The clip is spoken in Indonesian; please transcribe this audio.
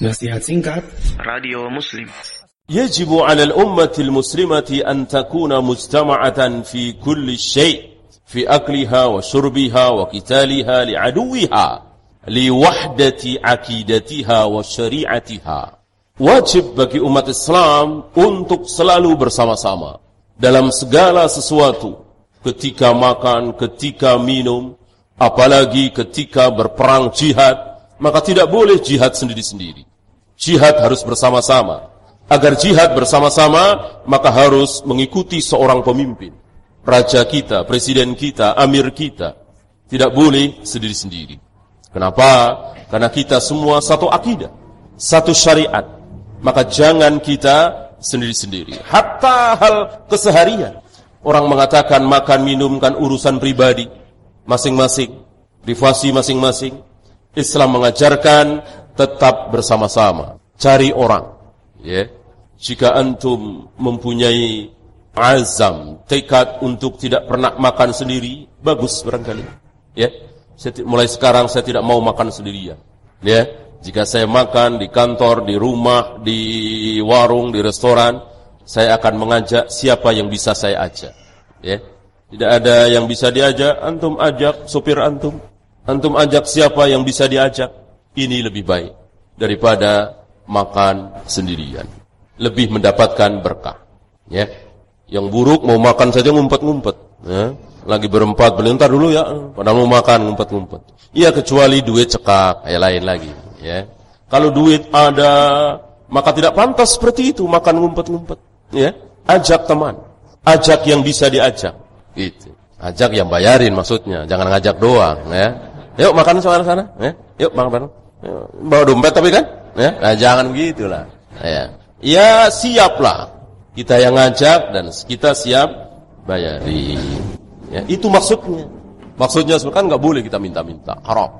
Nasihat singkat Radio Muslim يجب على الأمة المسلمة أن تكون مجتمعة في كل شيء في أكلها وشربها وقتالها لعدوها لوحدة عقيدتها وشريعتها Wajib bagi umat Islam untuk selalu bersama-sama dalam segala sesuatu, ketika makan, ketika minum, apalagi ketika berperang jihad, maka tidak boleh jihad sendiri-sendiri. Jihad harus bersama-sama. Agar jihad bersama-sama, maka harus mengikuti seorang pemimpin. Raja kita, presiden kita, amir kita. Tidak boleh sendiri-sendiri. Kenapa? Karena kita semua satu akidah, satu syariat. Maka jangan kita sendiri-sendiri. Hatta hal keseharian. Orang mengatakan makan minum kan urusan pribadi masing-masing, privasi masing-masing. Islam mengajarkan tetap bersama-sama, cari orang. Ya. Jika antum mempunyai azam, tekad untuk tidak pernah makan sendiri, bagus barangkali. Ya. Saya, mulai sekarang saya tidak mau makan sendirian. Ya. Jika saya makan di kantor, di rumah, di warung, di restoran, saya akan mengajak siapa yang bisa saya ajak. Ya. Tidak ada yang bisa diajak, antum ajak sopir antum. Antum ajak siapa yang bisa diajak. Ini lebih baik daripada makan sendirian. Lebih mendapatkan berkah. Ya. Yang buruk mau makan saja ngumpet-ngumpet. Ya. Lagi berempat, belentar dulu ya. Padahal mau makan ngumpet-ngumpet. Iya kecuali duit cekak, ya lain lagi ya. Kalau duit ada, maka tidak pantas seperti itu makan ngumpet-ngumpet, ya. Ajak teman, ajak yang bisa diajak. Itu. Ajak yang bayarin maksudnya, jangan ngajak doang, ya. Yuk makan sana sana, ya. Yuk makan bareng. Bawa dompet tapi kan, ya. Nah, jangan gitulah. Ya. Ya siaplah. Kita yang ngajak dan kita siap bayari. Ya, itu maksudnya. Maksudnya kan nggak boleh kita minta-minta, haram.